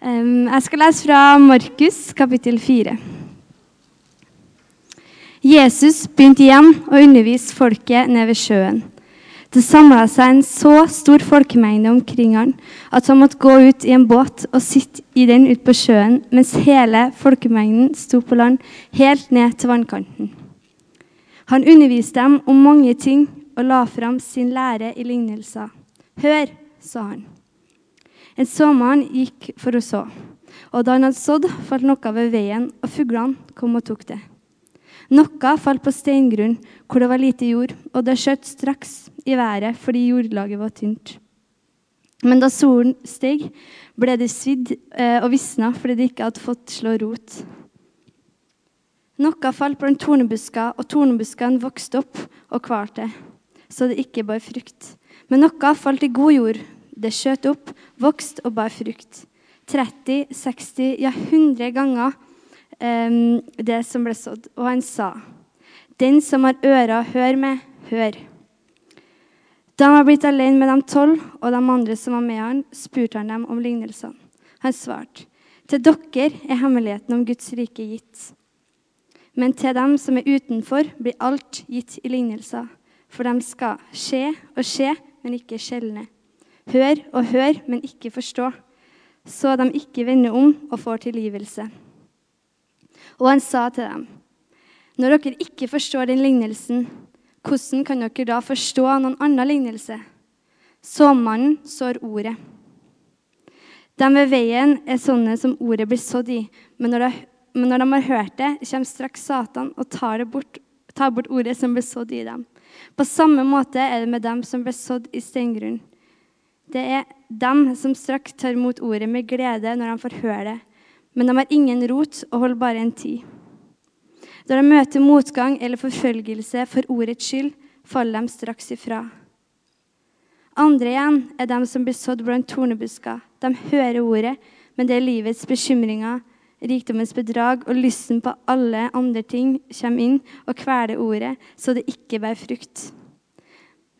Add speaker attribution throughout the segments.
Speaker 1: Jeg skal lese fra Markus kapittel 4. Jesus begynte igjen å undervise folket nede ved sjøen. Det samla seg en så stor folkemengde omkring han at han måtte gå ut i en båt og sitte i den ute på sjøen, mens hele folkemengden sto på land helt ned til vannkanten. Han underviste dem om mange ting og la fram sin lære i lignelser. Hør, sa han. En såmann gikk for å så. Og da han hadde sådd, falt noe ved veien, og fuglene kom og tok det. Noe falt på steingrunn hvor det var lite jord, og det skjøt straks i været fordi jordlaget var tynt. Men da solen steg, ble det svidd eh, og visna fordi det ikke hadde fått slå rot. Noe falt blant tornebusker, og tornebuskene vokste opp og kvalte, så det ikke bar frukt. Men noe falt i god jord, det skjøt opp, vokste og bar frukt. 30, 60, ja 100 ganger um, det som ble sådd. Og han sa, Den som har ører, hør med, hør. Da han var blitt alene med de tolv og de andre som var med han, spurte han dem om lignelsene. Han svarte, Til dere er hemmeligheten om Guds rike gitt. Men til dem som er utenfor, blir alt gitt i lignelser. For de skal skje og skje, men ikke skjelne. Hør og hør, men ikke forstå, så de ikke vender om og får tilgivelse. Og han sa til dem, når dere ikke forstår den lignelsen, hvordan kan dere da forstå noen annen lignelse? Såmannen sår ordet. De ved veien er sånne som ordet blir sådd i, men når, de, men når de har hørt det, kommer straks Satan og tar, bort, tar bort ordet som ble sådd i dem. På samme måte er det med dem som ble sådd i steingrunn. Det er dem som straks tar imot ordet med glede når de får høre det. Men de har ingen rot og holder bare en tid. Da de møter motgang eller forfølgelse for ordets skyld, faller de straks ifra. Andre igjen er dem som blir sådd blant tornebusker. De hører ordet, men det er livets bekymringer, rikdommens bedrag og lysten på alle andre ting kommer inn og kveler ordet, så det ikke bærer frukt.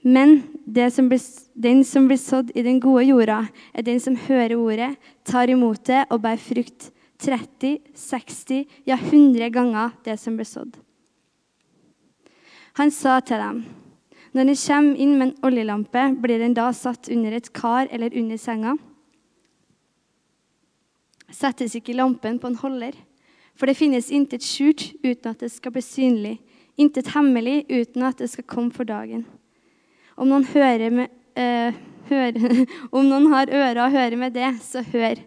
Speaker 1: Men som blir, den som blir sådd i den gode jorda, er den som hører ordet, tar imot det og bærer frukt. 30, 60, ja 100 ganger det som blir sådd. Han sa til dem, når en kommer inn med en oljelampe, blir den da satt under et kar eller under senga? Settes ikke lampen på en holder? For det finnes intet skjult uten at det skal bli synlig, intet hemmelig uten at det skal komme for dagen. Om noen, med, uh, hører, om noen har ører og hører med det, så hør.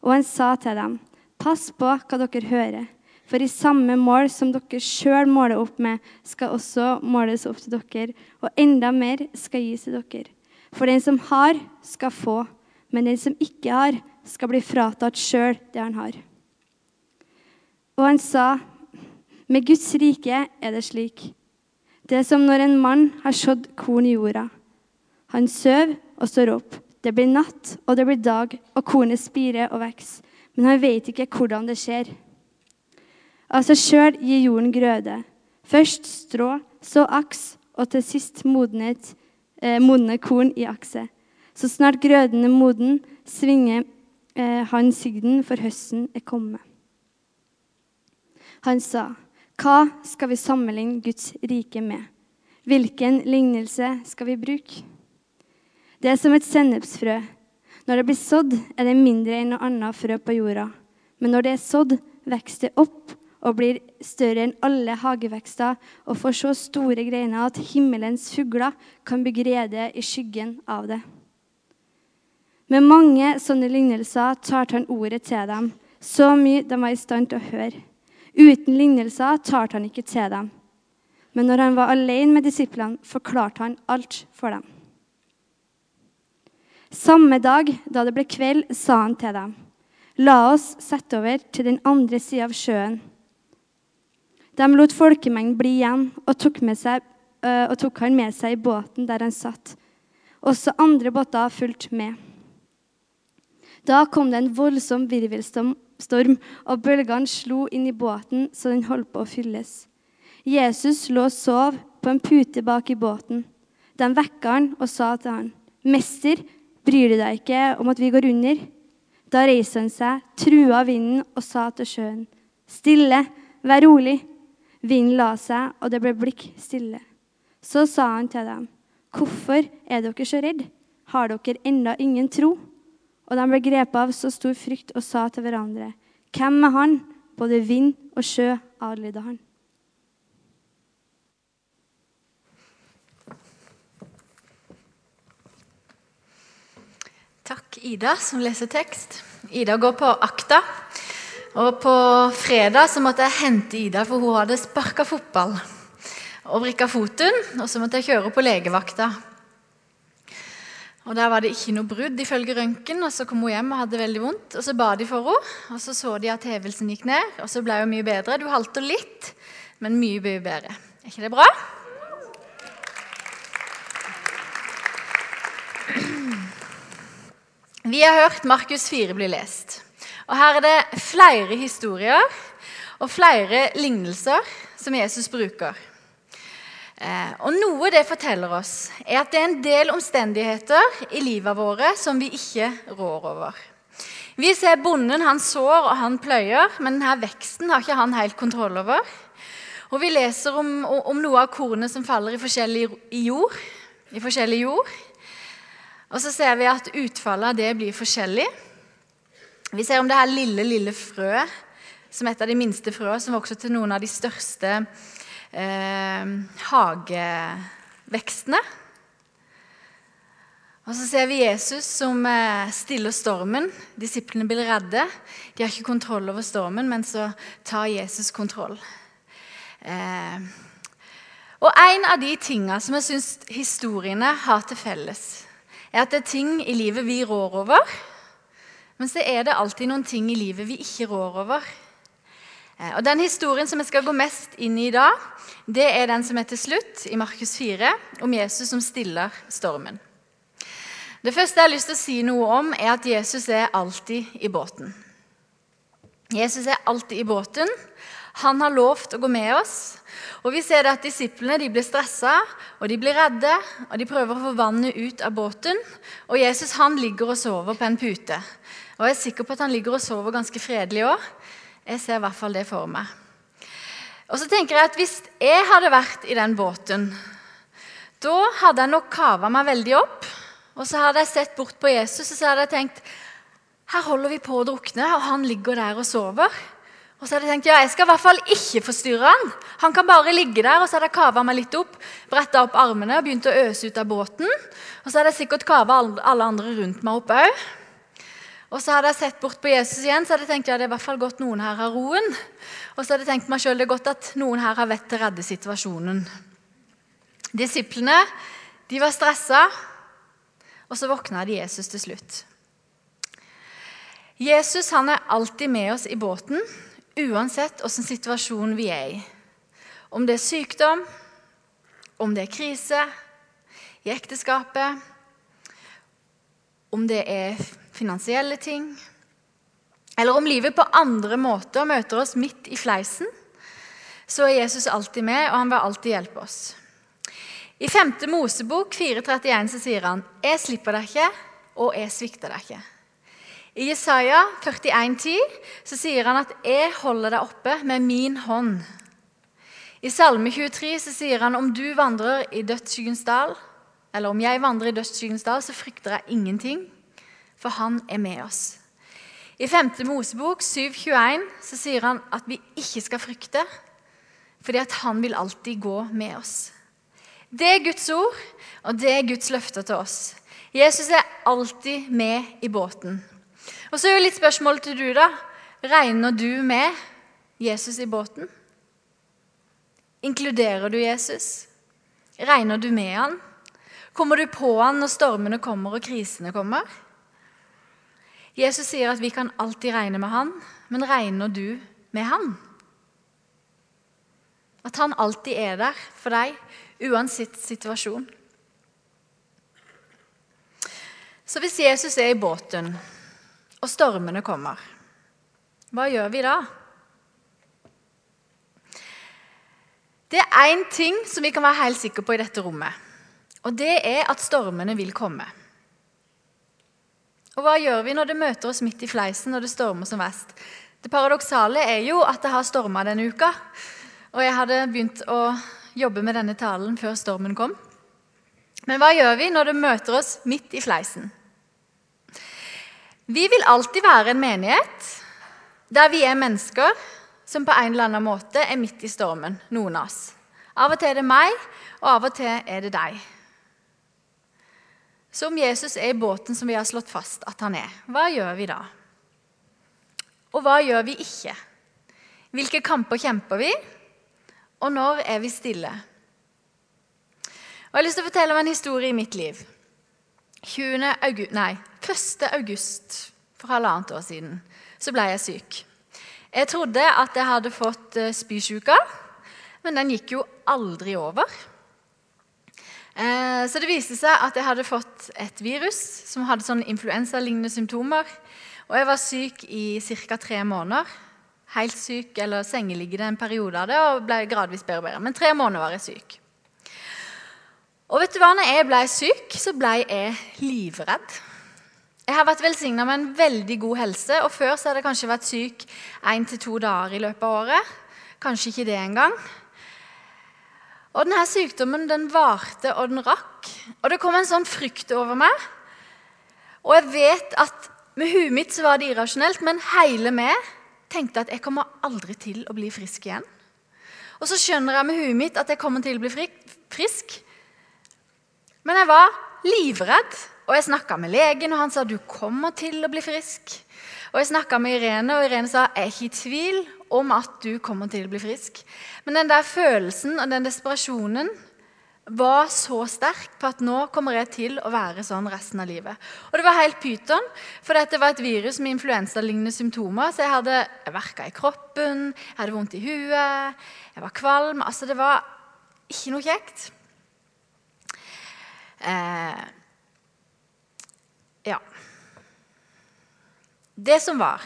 Speaker 1: Og han sa til dem, pass på hva dere hører. For i samme mål som dere sjøl måler opp med, skal også måles opp til dere, og enda mer skal gis til dere. For den som har, skal få, men den som ikke har, skal bli fratatt sjøl det han har. Og han sa, med Guds rike er det slik. Det er som når en mann har sådd korn i jorda. Han søv og står opp. Det blir natt, og det blir dag, og kornet spirer og vokser. Men han vet ikke hvordan det skjer. Av seg sjøl gir jorden grøde. Først strå, så aks, og til sist modnet, eh, modne korn i akset. Så snart grøden er moden, svinger eh, han sigden, for høsten er kommet. Han sa, hva skal vi sammenligne Guds rike med? Hvilken lignelse skal vi bruke? Det er som et sennepsfrø. Når det blir sådd, er det mindre enn noe annet frø på jorda. Men når det er sådd, vokser det opp og blir større enn alle hagevekster og får så store greiner at himmelens fugler kan bygge rede i skyggen av det. Med mange sånne lignelser tar han ordet til dem, så mye de var i stand til å høre. Uten lignelser talte han ikke til dem. Men når han var alene med disiplene, forklarte han alt for dem. Samme dag da det ble kveld, sa han til dem, La oss sette over til den andre sida av sjøen. De lot folkemengden bli igjen og tok, seg, og tok han med seg i båten der han satt. Også andre båter fulgte med. Da kom det en voldsom virvelstorm storm, og bølgene slo inn i båten så den holdt på å fylles. Jesus lå og sov på en pute bak i båten. De vekka han og sa til han, 'Mester, bryr du deg ikke om at vi går under?' Da reiste han seg, trua vinden og sa til sjøen, Stille, vær rolig. Vinden la seg, og det ble blikk stille. Så sa han til dem, Hvorfor er dere så redde? Har dere enda ingen tro? Og de ble grepet av så stor frykt og sa til hverandre, Hvem er han? Både vind og sjø adlyder han.
Speaker 2: Takk, Ida, som leser tekst. Ida går på akta. Og på fredag så måtte jeg hente Ida, for hun hadde sparka fotball og vrikka foten. Og så måtte jeg kjøre på legevakta. Og Der var det ikke noe brudd, ifølge røntgen. Og så kom hun hjem og hadde veldig vondt. Og Så ba de for henne, og så så de at hevelsen gikk ned. Og så ble hun mye bedre. Du halter litt, men mye, mye bedre. Er ikke det bra? Vi har hørt Markus 4 bli lest. Og Her er det flere historier og flere lignelser som Jesus bruker. Eh, og Noe det forteller oss, er at det er en del omstendigheter i livet våre som vi ikke rår over. Vi ser bonden, han sår og han pløyer, men denne veksten har ikke han helt kontroll over. Og Vi leser om, om noe av kornet som faller i forskjellig jord. I forskjellig jord. Og så ser vi at utfallet av det blir forskjellig. Vi ser om det her lille, lille frøet, som et av de minste frøene, som vokser til noen av de største eh, hagevekstene. Og så ser vi Jesus som eh, stiller stormen. Disiplene blir redde. De har ikke kontroll over stormen, men så tar Jesus kontroll. Eh, og en av de tingene som jeg syns historiene har til felles, er at det er ting i livet vi rår over, men så er det alltid noen ting i livet vi ikke rår over. Eh, og Den historien som jeg skal gå mest inn i i dag, det er den som er til slutt, i Markus 4, om Jesus som stiller stormen. Det første jeg har lyst til å si noe om, er at Jesus er alltid i båten. Jesus er alltid i båten. Han har lovt å gå med oss. Og Vi ser at disiplene de blir stressa og de blir redde. og De prøver å få vannet ut av båten. Og Jesus han ligger og sover på en pute. Og Jeg er sikker på at han ligger og sover ganske fredelig òg. Jeg ser i hvert fall det for meg. Og så tenker jeg at Hvis jeg hadde vært i den båten, da hadde jeg nok kava meg veldig opp. Og så hadde jeg sett bort på Jesus og så hadde jeg tenkt her holder vi på å drukne, og han ligger der og sover. Og så hadde jeg tenkt ja, jeg skal i hvert fall ikke forstyrre han. Han kan bare ligge der. Og så hadde jeg kava meg litt opp, bretta opp armene og begynt å øse ut av båten. Og så hadde jeg sikkert kava alle andre rundt meg opp òg. Og så hadde jeg sett bort på Jesus igjen, så hadde jeg tenkt ja, det er i hvert fall godt noen her har roen. Og så hadde jeg tenkt meg selv det er godt at noen her har vett til å redde situasjonen. Disiplene de var stressa, og så våkna de Jesus til slutt. Jesus han er alltid med oss i båten uansett hvilken situasjon vi er i. Om det er sykdom, om det er krise i ekteskapet, om det er finansielle ting, eller om livet på andre måter møter oss midt i fleisen, så er Jesus alltid med, og han vil alltid hjelpe oss. I 5. Mosebok 4,31 så sier han, 'Jeg slipper deg ikke, og jeg svikter deg ikke'. I Jesaja 41,10 så sier han at 'jeg holder deg oppe med min hånd'. I Salme 23 så sier han om du vandrer i dødsskyggens dal, eller om jeg vandrer i dødsskyggens dal, så frykter jeg ingenting, for han er med oss. I 5. Mosebok 7,21 så sier han at vi ikke skal frykte, fordi at han vil alltid gå med oss. Det er Guds ord, og det er Guds løfter til oss. Jesus er alltid med i båten. Og så er jo litt spørsmål til du, da. Regner du med Jesus i båten? Inkluderer du Jesus? Regner du med han? Kommer du på han når stormene kommer og krisene kommer? Jesus sier at vi kan alltid regne med han, men regner du med han? At han alltid er der for deg, uansett situasjon. Så hvis Jesus er i båten og stormene kommer. Hva gjør vi da? Det er én ting som vi kan være helt sikre på i dette rommet. Og det er at stormene vil komme. Og hva gjør vi når det møter oss midt i fleisen når det stormer som verst? Det paradoksale er jo at det har storma denne uka. Og jeg hadde begynt å jobbe med denne talen før stormen kom. Men hva gjør vi når det møter oss midt i fleisen? Vi vil alltid være en menighet der vi er mennesker som på en eller annen måte er midt i stormen, noen av oss. Av og til er det meg, og av og til er det deg. Så om Jesus er i båten som vi har slått fast at han er, hva gjør vi da? Og hva gjør vi ikke? Hvilke kamper kjemper vi? Og når er vi stille? Og Jeg har lyst til å fortelle om en historie i mitt liv. 20. August, nei, 1. august for halvannet år siden så ble jeg syk. Jeg trodde at jeg hadde fått eh, spysjuka, men den gikk jo aldri over. Eh, så det viste seg at jeg hadde fått et virus som hadde sånn influensalignende symptomer. Og jeg var syk i ca. tre måneder. Helt syk eller sengeliggende en periode av det og ble gradvis bedre og bedre. Men tre måneder var jeg syk. Og vet du hva, når jeg ble syk, så ble jeg livredd. Jeg har vært velsigna med en veldig god helse, og før så hadde jeg kanskje vært syk én til to dager i løpet av året. Kanskje ikke det engang. Og denne sykdommen den varte og den rakk. Og det kom en sånn frykt over meg. Og jeg vet at med huet mitt så var det irrasjonelt, men hele meg tenkte at jeg kommer aldri til å bli frisk igjen. Og så skjønner jeg med huet mitt at jeg kommer til å bli frisk. Men jeg var livredd, og jeg snakka med legen, og han sa du kommer til å bli frisk. Og jeg snakka med Irene, og Irene sa jeg er ikke i tvil om at du kommer til å bli frisk. Men den der følelsen og den desperasjonen var så sterk på at nå kommer jeg til å være sånn resten av livet. Og det var helt pyton, for dette var et virus med influensalignende symptomer. Så jeg hadde verka i kroppen, jeg hadde vondt i huet, jeg var kvalm. Altså, det var ikke noe kjekt. Eh, ja. Det som var,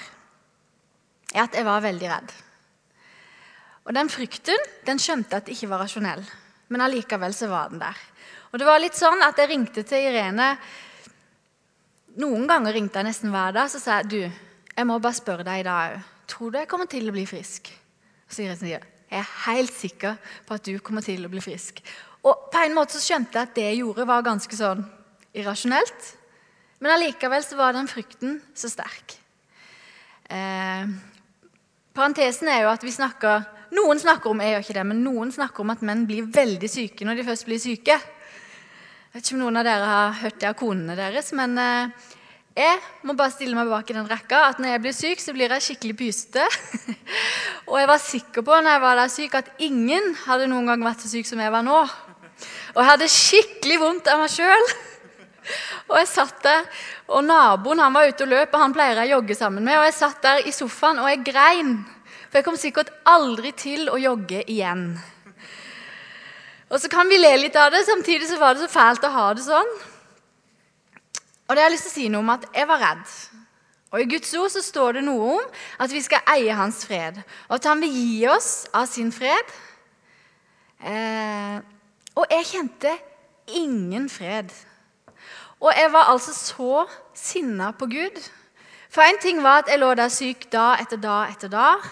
Speaker 2: er at jeg var veldig redd. Og den frykten den skjønte jeg at ikke var rasjonell, men allikevel så var den der. Og det var litt sånn at jeg ringte til Irene Noen ganger ringte jeg nesten hver dag så sa jeg, du, jeg må bare spørre deg i dag òg. Tror du jeg kommer til å bli frisk? Så Irene sier jeg er helt sikker på at du kommer til å bli frisk. Og på en måte så skjønte jeg at det jeg gjorde, var ganske sånn irrasjonelt. Men allikevel så var den frykten så sterk. Eh, parentesen er jo at vi snakker Noen snakker om jeg gjør ikke det, men noen snakker om at menn blir veldig syke når de først blir syke. Jeg vet ikke om noen av dere har hørt det av konene deres, men eh, jeg må bare stille meg bak i den rekka at når jeg blir syk, så blir jeg skikkelig pysete. og jeg var sikker på når jeg var der syk, at ingen hadde noen gang vært så syk som jeg var nå. Og jeg hadde skikkelig vondt av meg sjøl. Og jeg satt der, og naboen han var ute og løp, og han pleier jeg å jogge sammen med. Og jeg satt der i sofaen og jeg grein, for jeg kom sikkert aldri til å jogge igjen. Og så kan vi le litt av det, samtidig så var det så fælt å ha det sånn. Og det har jeg lyst til å si noe om at jeg var redd. Og I Guds ord så står det noe om at vi skal eie hans fred, og at han vil gi oss av sin fred. Eh, og jeg kjente ingen fred. Og jeg var altså så sinna på Gud. For en ting var at jeg lå der syk dag etter dag etter dag.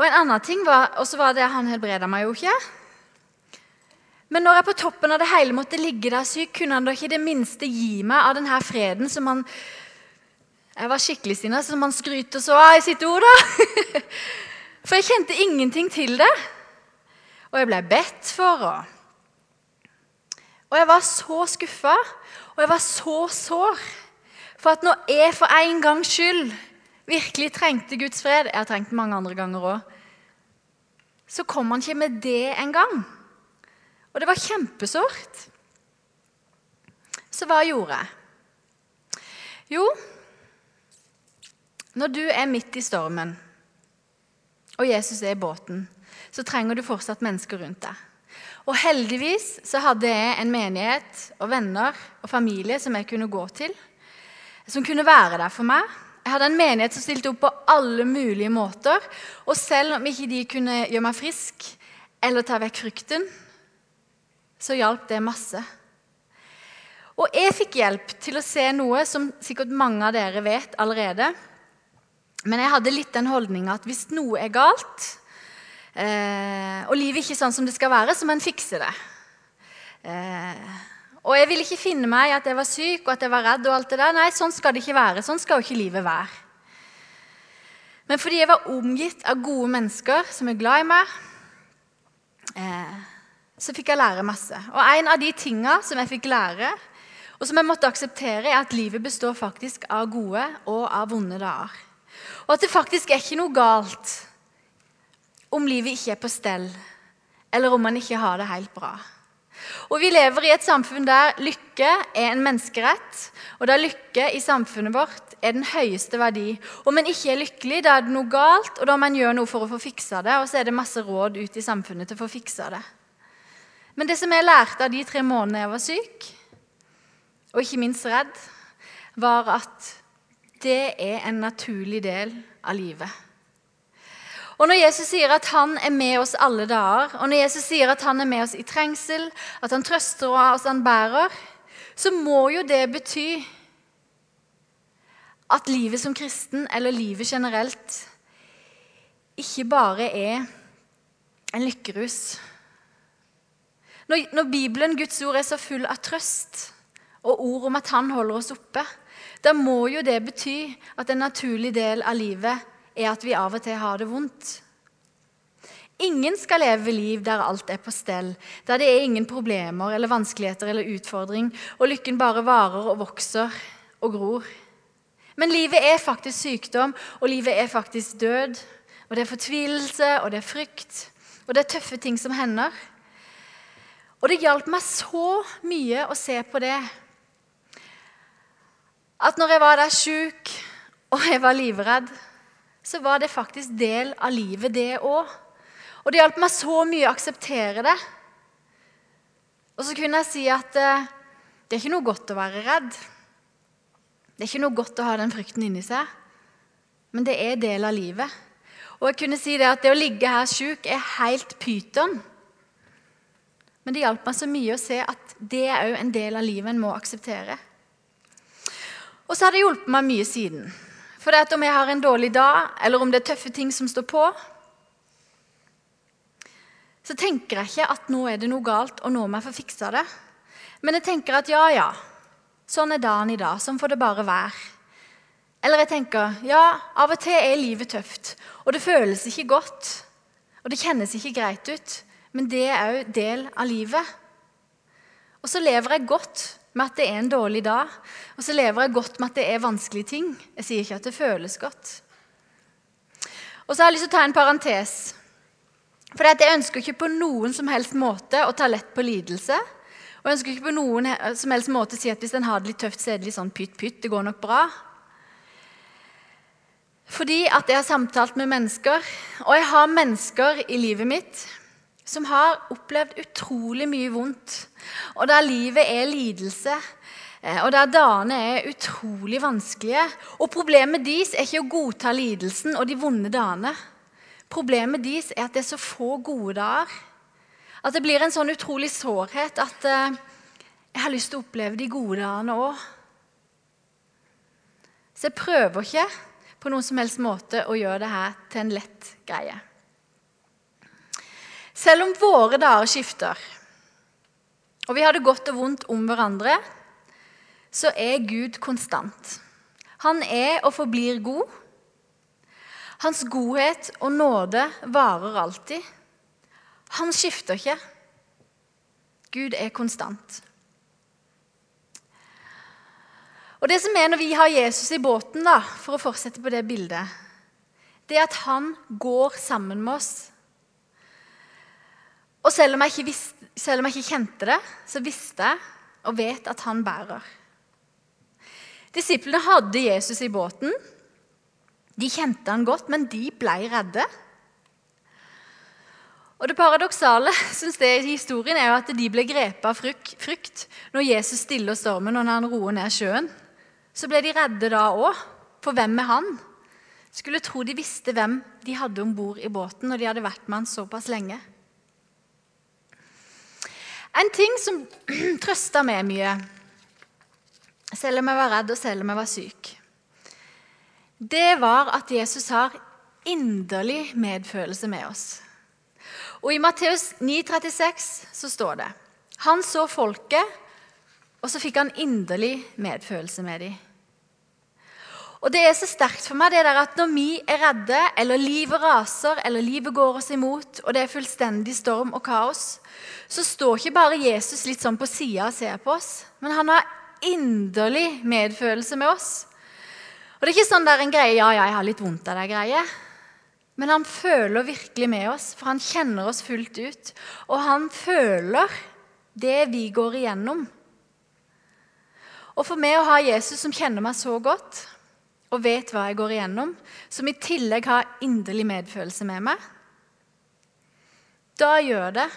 Speaker 2: Og en annen ting var, var det at han helbreda meg jo ikke. Men når jeg på toppen av det hele måtte ligge der syk, kunne han da ikke det minste gi meg av denne freden som han Jeg var skikkelig sinna, som han skryter så av i sitt ord, da. For jeg kjente ingenting til det. Og jeg ble bedt for. Og, og jeg var så skuffa. Og jeg var så sår. For at når jeg for en gangs skyld virkelig trengte Guds fred Jeg har trengt mange andre ganger òg. Så kom han ikke med det engang. Og det var kjempesårt. Så hva gjorde jeg? Jo, når du er midt i stormen, og Jesus er i båten, så trenger du fortsatt mennesker rundt deg. Og heldigvis så hadde jeg en menighet og venner og familie som jeg kunne gå til. Som kunne være der for meg. Jeg hadde en menighet som stilte opp på alle mulige måter. Og selv om ikke de kunne gjøre meg frisk eller ta vekk frykten, så hjalp det masse. Og jeg fikk hjelp til å se noe som sikkert mange av dere vet allerede. Men jeg hadde litt den holdninga at hvis noe er galt, eh, og livet er ikke sånn som det skal være, så må fikser fikse det. Eh, og jeg ville ikke finne meg i at jeg var syk og at jeg var redd. og alt det der. Nei, sånn skal det ikke være. Sånn skal jo ikke livet være. Men fordi jeg var omgitt av gode mennesker som er glad i meg, eh, så fikk jeg lære masse. Og en av de tinga som jeg fikk lære, og som jeg måtte akseptere, er at livet består faktisk av gode og av vonde dager. Og at det faktisk er ikke noe galt om livet ikke er på stell, eller om man ikke har det helt bra. Og Vi lever i et samfunn der lykke er en menneskerett, og der lykke i samfunnet vårt er den høyeste verdi. Om en ikke er lykkelig, da er det noe galt, og da må man gjøre noe for å få fiksa det. Og så er det masse råd ut i samfunnet til å få fiksa det. Men det som jeg lærte av de tre månedene jeg var syk, og ikke minst redd, var at det er en naturlig del av livet. Og Når Jesus sier at han er med oss alle dager, og når Jesus sier at han er med oss i trengsel, at han trøster og oss han bærer, så må jo det bety at livet som kristen, eller livet generelt, ikke bare er en lykkerus. Når, når Bibelen, Guds ord, er så full av trøst og ord om at Han holder oss oppe, da må jo det bety at en naturlig del av livet er at vi av og til har det vondt. Ingen skal leve liv der alt er på stell, der det er ingen problemer eller vanskeligheter eller utfordring, og lykken bare varer og vokser og gror. Men livet er faktisk sykdom, og livet er faktisk død. Og det er fortvilelse, og det er frykt, og det er tøffe ting som hender. Og det hjalp meg så mye å se på det at når jeg var der sjuk og jeg var livredd, så var det faktisk del av livet, det òg. Og det hjalp meg så mye å akseptere det. Og så kunne jeg si at eh, det er ikke noe godt å være redd. Det er ikke noe godt å ha den frykten inni seg, men det er del av livet. Og jeg kunne si det at det å ligge her sjuk er helt pyton. Men det hjalp meg så mye å se at det er òg en del av livet en må akseptere. Og så har det hjulpet meg mye siden. For det at om jeg har en dårlig dag, eller om det er tøffe ting som står på, så tenker jeg ikke at nå er det noe galt, og nå må jeg få fiksa det. Men jeg tenker at ja, ja, sånn er dagen i dag. Sånn får det bare være. Eller jeg tenker ja, av og til er livet tøft, og det føles ikke godt. Og det kjennes ikke greit ut, men det er òg del av livet. Og så lever jeg godt med at det er en dårlig dag, og så lever jeg godt med at det er vanskelige ting. Jeg sier ikke at det føles godt. Og så har jeg lyst til å ta en parentes. For jeg ønsker ikke på noen som helst måte å ta lett på lidelse. Og jeg ønsker ikke på noen som helst måte å si at hvis en har det litt tøft, så er det litt sånn pytt-pytt, det går nok bra. Fordi at jeg har samtalt med mennesker, og jeg har mennesker i livet mitt som har opplevd utrolig mye vondt, og der livet er lidelse, eh, og der dagene er utrolig vanskelige. Og problemet deres er ikke å godta lidelsen og de vonde dagene. Problemet deres er at det er så få gode dager. At det blir en sånn utrolig sårhet at eh, jeg har lyst til å oppleve de gode dagene òg. Så jeg prøver ikke på noen som helst måte å gjøre det her til en lett greie. Selv om våre dager skifter, og vi har det godt og vondt om hverandre, så er Gud konstant. Han er og forblir god. Hans godhet og nåde varer alltid. Han skifter ikke. Gud er konstant. Og det som er Når vi har Jesus i båten, da, for å fortsette på det bildet, det er at han går sammen med oss. Og selv om, jeg ikke visste, selv om jeg ikke kjente det, så visste jeg og vet at han bærer. Disiplene hadde Jesus i båten. De kjente han godt, men de ble redde. Og Det paradoksale synes jeg, i historien er jo at de ble grepet av frykt når Jesus stiller stormen og når han roer ned sjøen. Så ble de redde da òg. For hvem er han? Skulle tro de visste hvem de hadde om bord i båten når de hadde vært med han såpass lenge. En ting som trøsta meg mye, selv om jeg var redd og selv om jeg var syk, det var at Jesus har inderlig medfølelse med oss. Og I Matteus 9,36 så står det Han så folket, og så fikk han inderlig medfølelse med dem. Og Det er så sterkt for meg det der at når vi er redde, eller livet raser, eller livet går oss imot, og det er fullstendig storm og kaos, så står ikke bare Jesus litt sånn på sida og ser på oss, men han har inderlig medfølelse med oss. Og Det er ikke sånn der en greie ja, ja, jeg har litt vondt av det greie. Men han føler virkelig med oss, for han kjenner oss fullt ut. Og han føler det vi går igjennom. Og for meg å ha Jesus som kjenner meg så godt, og vet hva jeg går igjennom, som i tillegg har inderlig medfølelse med meg, da gjør det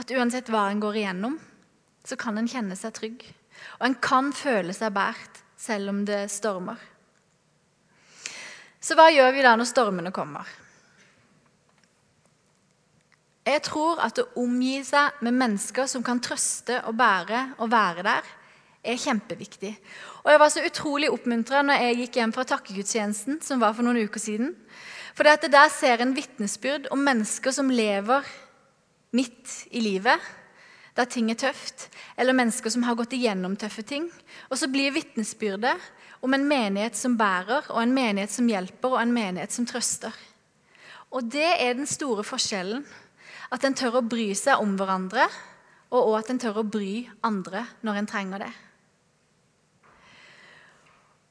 Speaker 2: at uansett hva en går igjennom, så kan en kjenne seg trygg. Og en kan føle seg båret selv om det stormer. Så hva gjør vi da når stormene kommer? Jeg tror at å omgi seg med mennesker som kan trøste og bære og være der, er kjempeviktig. Og Jeg var så utrolig oppmuntra når jeg gikk hjem fra takkegudstjenesten, som var for noen uker siden. For det at der ser en vitnesbyrd om mennesker som lever midt i livet, der ting er tøft, eller mennesker som har gått igjennom tøffe ting. Og så blir vitnesbyrdet om en menighet som bærer, og en menighet som hjelper, og en menighet som trøster. Og det er den store forskjellen. At en tør å bry seg om hverandre, og at en tør å bry andre når en trenger det.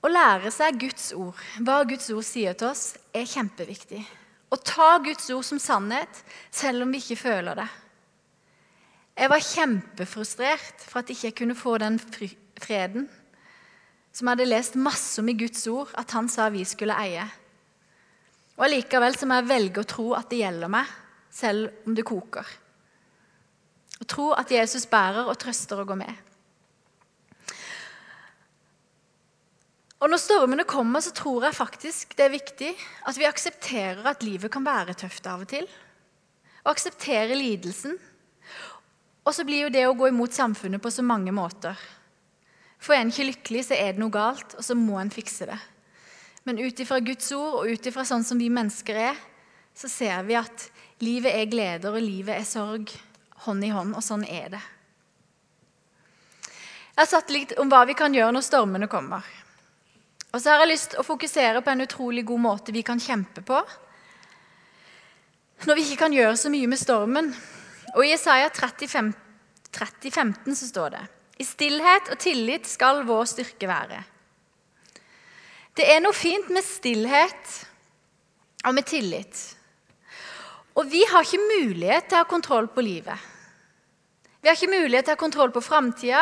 Speaker 2: Å lære seg Guds ord, hva Guds ord sier til oss, er kjempeviktig. Å ta Guds ord som sannhet, selv om vi ikke føler det. Jeg var kjempefrustrert for at jeg ikke kunne få den freden som jeg hadde lest masse om i Guds ord at han sa vi skulle eie. Og Allikevel må jeg velge å tro at det gjelder meg, selv om det koker. Å tro at Jesus bærer og trøster og går med. Og Når stormene kommer, så tror jeg faktisk det er viktig at vi aksepterer at livet kan være tøft av og til. Og aksepterer lidelsen. Og så blir jo det å gå imot samfunnet på så mange måter. For er en ikke lykkelig, så er det noe galt, og så må en fikse det. Men ut ifra Guds ord og ut ifra sånn som vi mennesker er, så ser vi at livet er gleder, og livet er sorg. Hånd i hånd, og sånn er det. Jeg har satt litt om hva vi kan gjøre når stormene kommer. Og så har jeg lyst til å fokusere på en utrolig god måte vi kan kjempe på når vi ikke kan gjøre så mye med stormen. Og I Isaiah 30, 30 15 så står det i stillhet og tillit skal vår styrke være. Det er noe fint med stillhet og med tillit. Og vi har ikke mulighet til å ha kontroll på livet. Vi har ikke mulighet til å ha kontroll på framtida,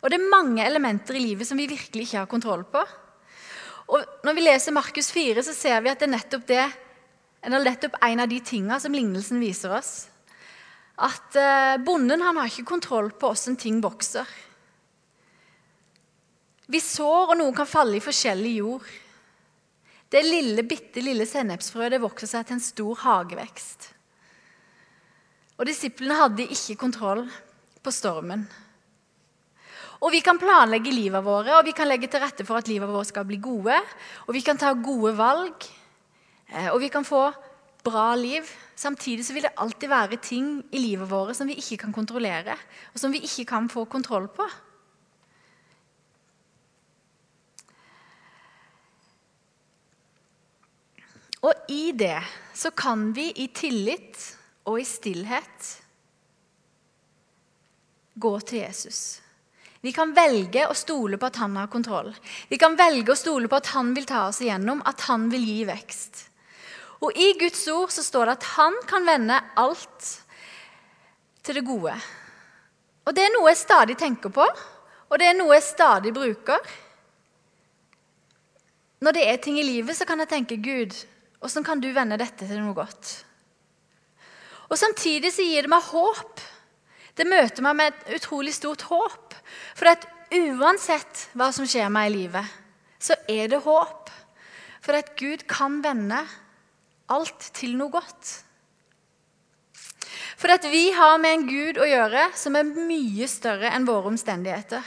Speaker 2: og det er mange elementer i livet som vi virkelig ikke har kontroll på. Og Når vi leser Markus 4, så ser vi at det er nettopp, det, eller nettopp en av de tingene som lignelsen viser oss at eh, bonden han har ikke kontroll på åssen ting vokser. Vi sår, og noe kan falle i forskjellig jord. Det lille, bitte lille sennepsfrøet vokser seg til en stor hagevekst. Og Disiplene hadde ikke kontroll på stormen. Og Vi kan planlegge livet våre og vi kan legge til rette for at livet vårt skal bli gode. Og vi kan ta gode valg, eh, og vi kan få bra liv. Samtidig så vil det alltid være ting i livet vårt som vi ikke kan kontrollere, og som vi ikke kan få kontroll på. Og i det så kan vi i tillit og i stillhet gå til Jesus. Vi kan velge å stole på at han har kontroll. Vi kan velge å stole på at han vil ta oss igjennom, at han vil gi vekst. Og I Guds ord så står det at han kan vende alt til det gode. Og Det er noe jeg stadig tenker på, og det er noe jeg stadig bruker. Når det er ting i livet, så kan jeg tenke Gud, hvordan kan du vende dette til noe godt? Og Samtidig så gir det meg håp. Det møter meg med et utrolig stort håp. For at uansett hva som skjer meg i livet, så er det håp. For at Gud kan vende alt til noe godt. For at vi har med en Gud å gjøre som er mye større enn våre omstendigheter.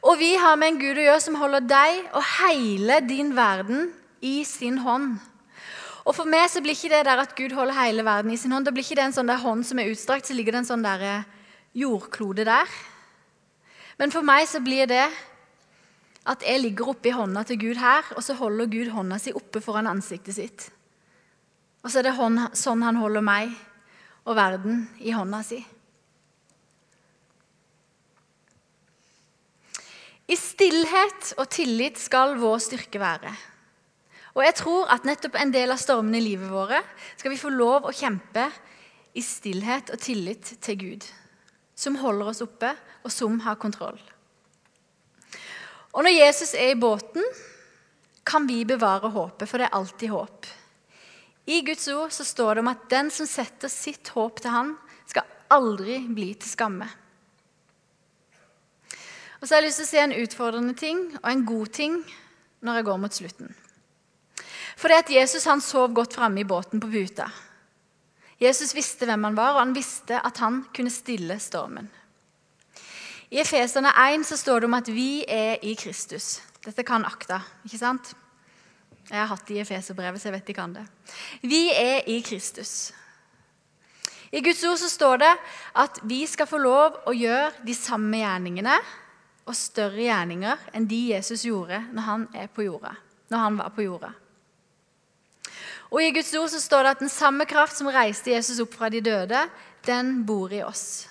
Speaker 2: Og vi har med en Gud å gjøre som holder deg og hele din verden i sin hånd. Og For meg så blir ikke det der at Gud holder hele verden i sin hånd, da blir ikke det en sånn der hånd som er utstrakt, så ligger det en sånn der eh, jordklode der. Men for meg så blir det at jeg ligger oppi hånda til Gud her, og så holder Gud hånda si oppe foran ansiktet sitt. Og så er det hånd, sånn han holder meg og verden i hånda si. I stillhet og tillit skal vår styrke være. Og jeg tror at nettopp en del av stormene i livet våre skal vi få lov å kjempe i stillhet og tillit til Gud, som holder oss oppe, og som har kontroll. Og når Jesus er i båten, kan vi bevare håpet, for det er alltid håp. I Guds ord så står det om at den som setter sitt håp til Han, skal aldri bli til skamme. Og så har jeg lyst til å si en utfordrende ting og en god ting når jeg går mot slutten. For det at Jesus han sov godt framme i båten på puta. Jesus visste hvem han var, og han visste at han kunne stille stormen. I Efeserne 1 så står det om at vi er i Kristus. Dette kan akta, ikke sant? Jeg har hatt det i Efeserbrevet, så jeg vet de kan det. Vi er i Kristus. I Guds ord så står det at vi skal få lov å gjøre de samme gjerningene og større gjerninger enn de Jesus gjorde når han, jorda, når han var på jorda. Og I Guds ord så står det at den samme kraft som reiste Jesus opp fra de døde, den bor i oss.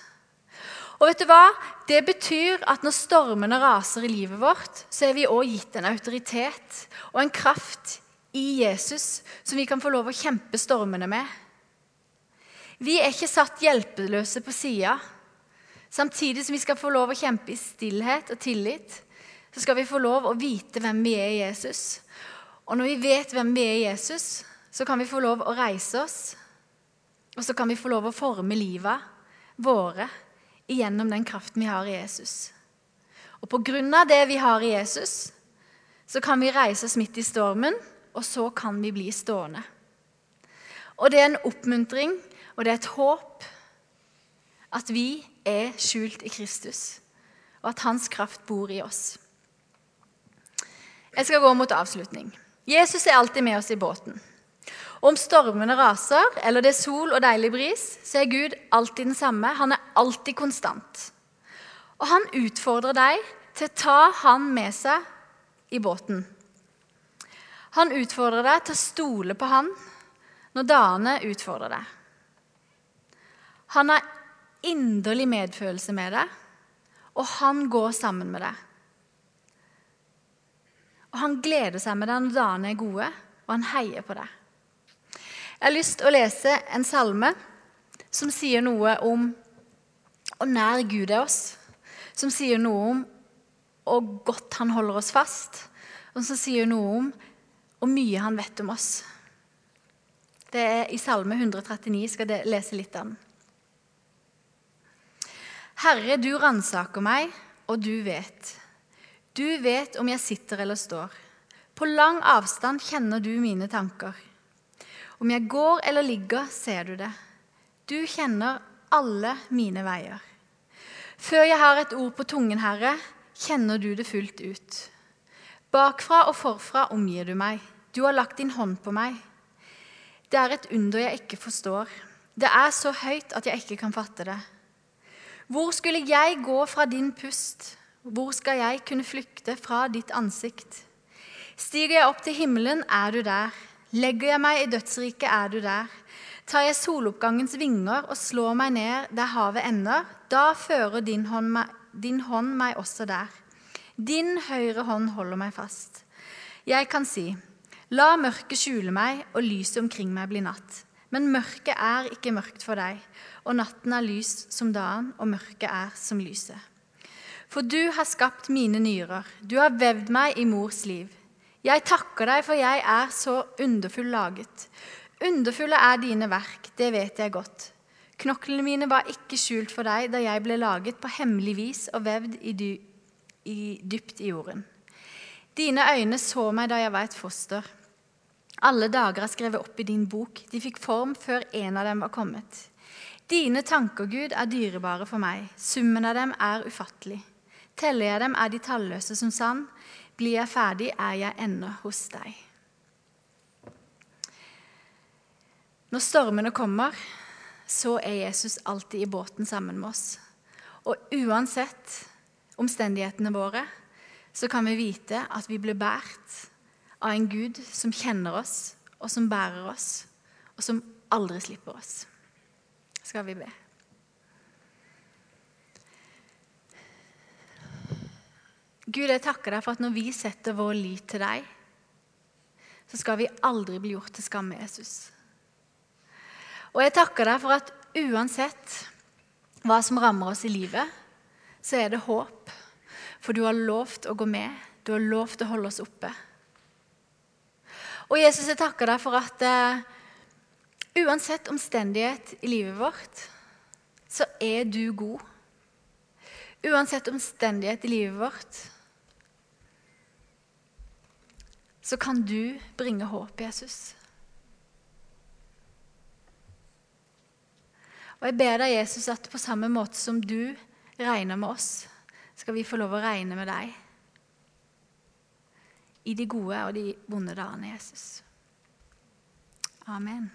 Speaker 2: Og vet du hva? Det betyr at når stormene raser i livet vårt, så er vi òg gitt en autoritet og en kraft i Jesus som vi kan få lov å kjempe stormene med. Vi er ikke satt hjelpeløse på sida. Samtidig som vi skal få lov å kjempe i stillhet og tillit, så skal vi få lov å vite hvem vi er i Jesus. Og når vi vet hvem vi er i Jesus, så kan vi få lov å reise oss. Og så kan vi få lov å forme livet våre gjennom den kraften vi har i Jesus. Og på grunn av det vi har i Jesus, så kan vi reise oss midt i stormen, og så kan vi bli stående. Og det er en oppmuntring, og det er et håp at vi er skjult i Kristus, og at hans kraft bor i oss. Jeg skal gå mot avslutning. Jesus er alltid med oss i båten. Om stormene raser, eller det er sol og deilig bris, så er Gud alltid den samme. Han er alltid konstant. Og han utfordrer deg til å ta han med seg i båten. Han utfordrer deg til å stole på han når dagene utfordrer deg. Han har inderlig medfølelse med deg, og han går sammen med deg. Og Han gleder seg med deg når dagene er gode, og han heier på deg. Jeg har lyst til å lese en salme som sier noe om hvor nær Gud er oss. Som sier noe om hvor godt han holder oss fast, og som sier noe om hvor mye han vet om oss. Det er i Salme 139. Jeg skal lese litt av den. Herre, du ransaker meg, og du vet. Du vet om jeg sitter eller står. På lang avstand kjenner du mine tanker. Om jeg går eller ligger, ser du det. Du kjenner alle mine veier. Før jeg har et ord på tungen, Herre, kjenner du det fullt ut. Bakfra og forfra omgir du meg. Du har lagt din hånd på meg. Det er et under jeg ikke forstår. Det er så høyt at jeg ikke kan fatte det. Hvor skulle jeg gå fra din pust? Hvor skal jeg kunne flykte fra ditt ansikt? Stiger jeg opp til himmelen, er du der. Legger jeg meg i dødsriket, er du der. Tar jeg soloppgangens vinger og slår meg ned der havet ender, da fører din hånd, meg, din hånd meg også der. Din høyre hånd holder meg fast. Jeg kan si, la mørket skjule meg og lyset omkring meg bli natt. Men mørket er ikke mørkt for deg, og natten er lys som dagen, og mørket er som lyset. For du har skapt mine nyrer, du har vevd meg i mors liv. Jeg takker deg, for jeg er så underfull laget. Underfulle er dine verk, det vet jeg godt. Knoklene mine var ikke skjult for deg da jeg ble laget på hemmelig vis og vevd i, dy i dypt i jorden. Dine øyne så meg da jeg var et foster. Alle dager er skrevet opp i din bok. De fikk form før en av dem var kommet. Dine tanker, Gud, er dyrebare for meg. Summen av dem er ufattelig. Teller jeg dem, er de talløse som sand. Blir jeg ferdig, er jeg ennå hos deg. Når stormene kommer, så er Jesus alltid i båten sammen med oss. Og uansett omstendighetene våre, så kan vi vite at vi blir båret av en Gud som kjenner oss, og som bærer oss, og som aldri slipper oss. Skal vi be. Gud, jeg takker deg for at når vi setter vår lit til deg, så skal vi aldri bli gjort til skamme, Jesus. Og jeg takker deg for at uansett hva som rammer oss i livet, så er det håp. For du har lovt å gå med, du har lovt å holde oss oppe. Og Jesus, jeg takker deg for at uh, uansett omstendighet i livet vårt, så er du god. Uansett omstendighet i livet vårt, så kan du bringe håp, Jesus. Og jeg ber deg, Jesus, at på samme måte som du regner med oss, skal vi få lov å regne med deg i de gode og de vonde dagene, Jesus. Amen.